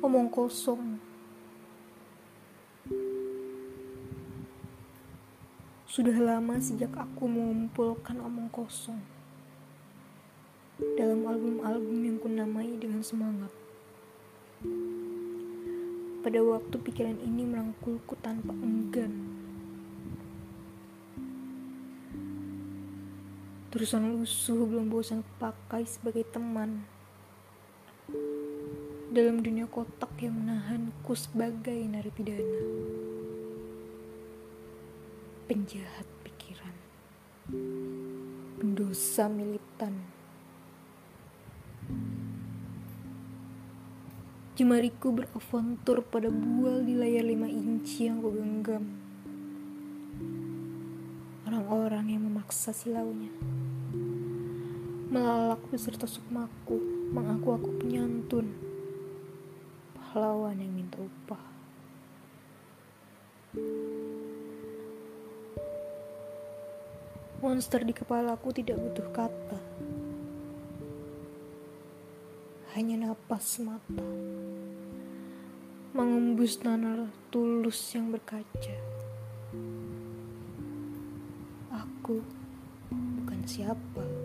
omong kosong. Sudah lama sejak aku mengumpulkan omong kosong dalam album-album yang kunamai dengan semangat. Pada waktu pikiran ini merangkulku tanpa enggan. Terusan lusuh belum bosan pakai sebagai teman dalam dunia kotak yang menahanku sebagai narapidana. Penjahat pikiran, pendosa militan. Jemariku beravantur pada bual di layar lima inci yang kugenggam. Orang-orang yang memaksa silaunya. Melalak beserta sukmaku, mengaku aku penyantun pahlawan yang minta upah. Monster di kepalaku tidak butuh kata. Hanya napas mata. Mengembus nanar tulus yang berkaca. Aku bukan siapa.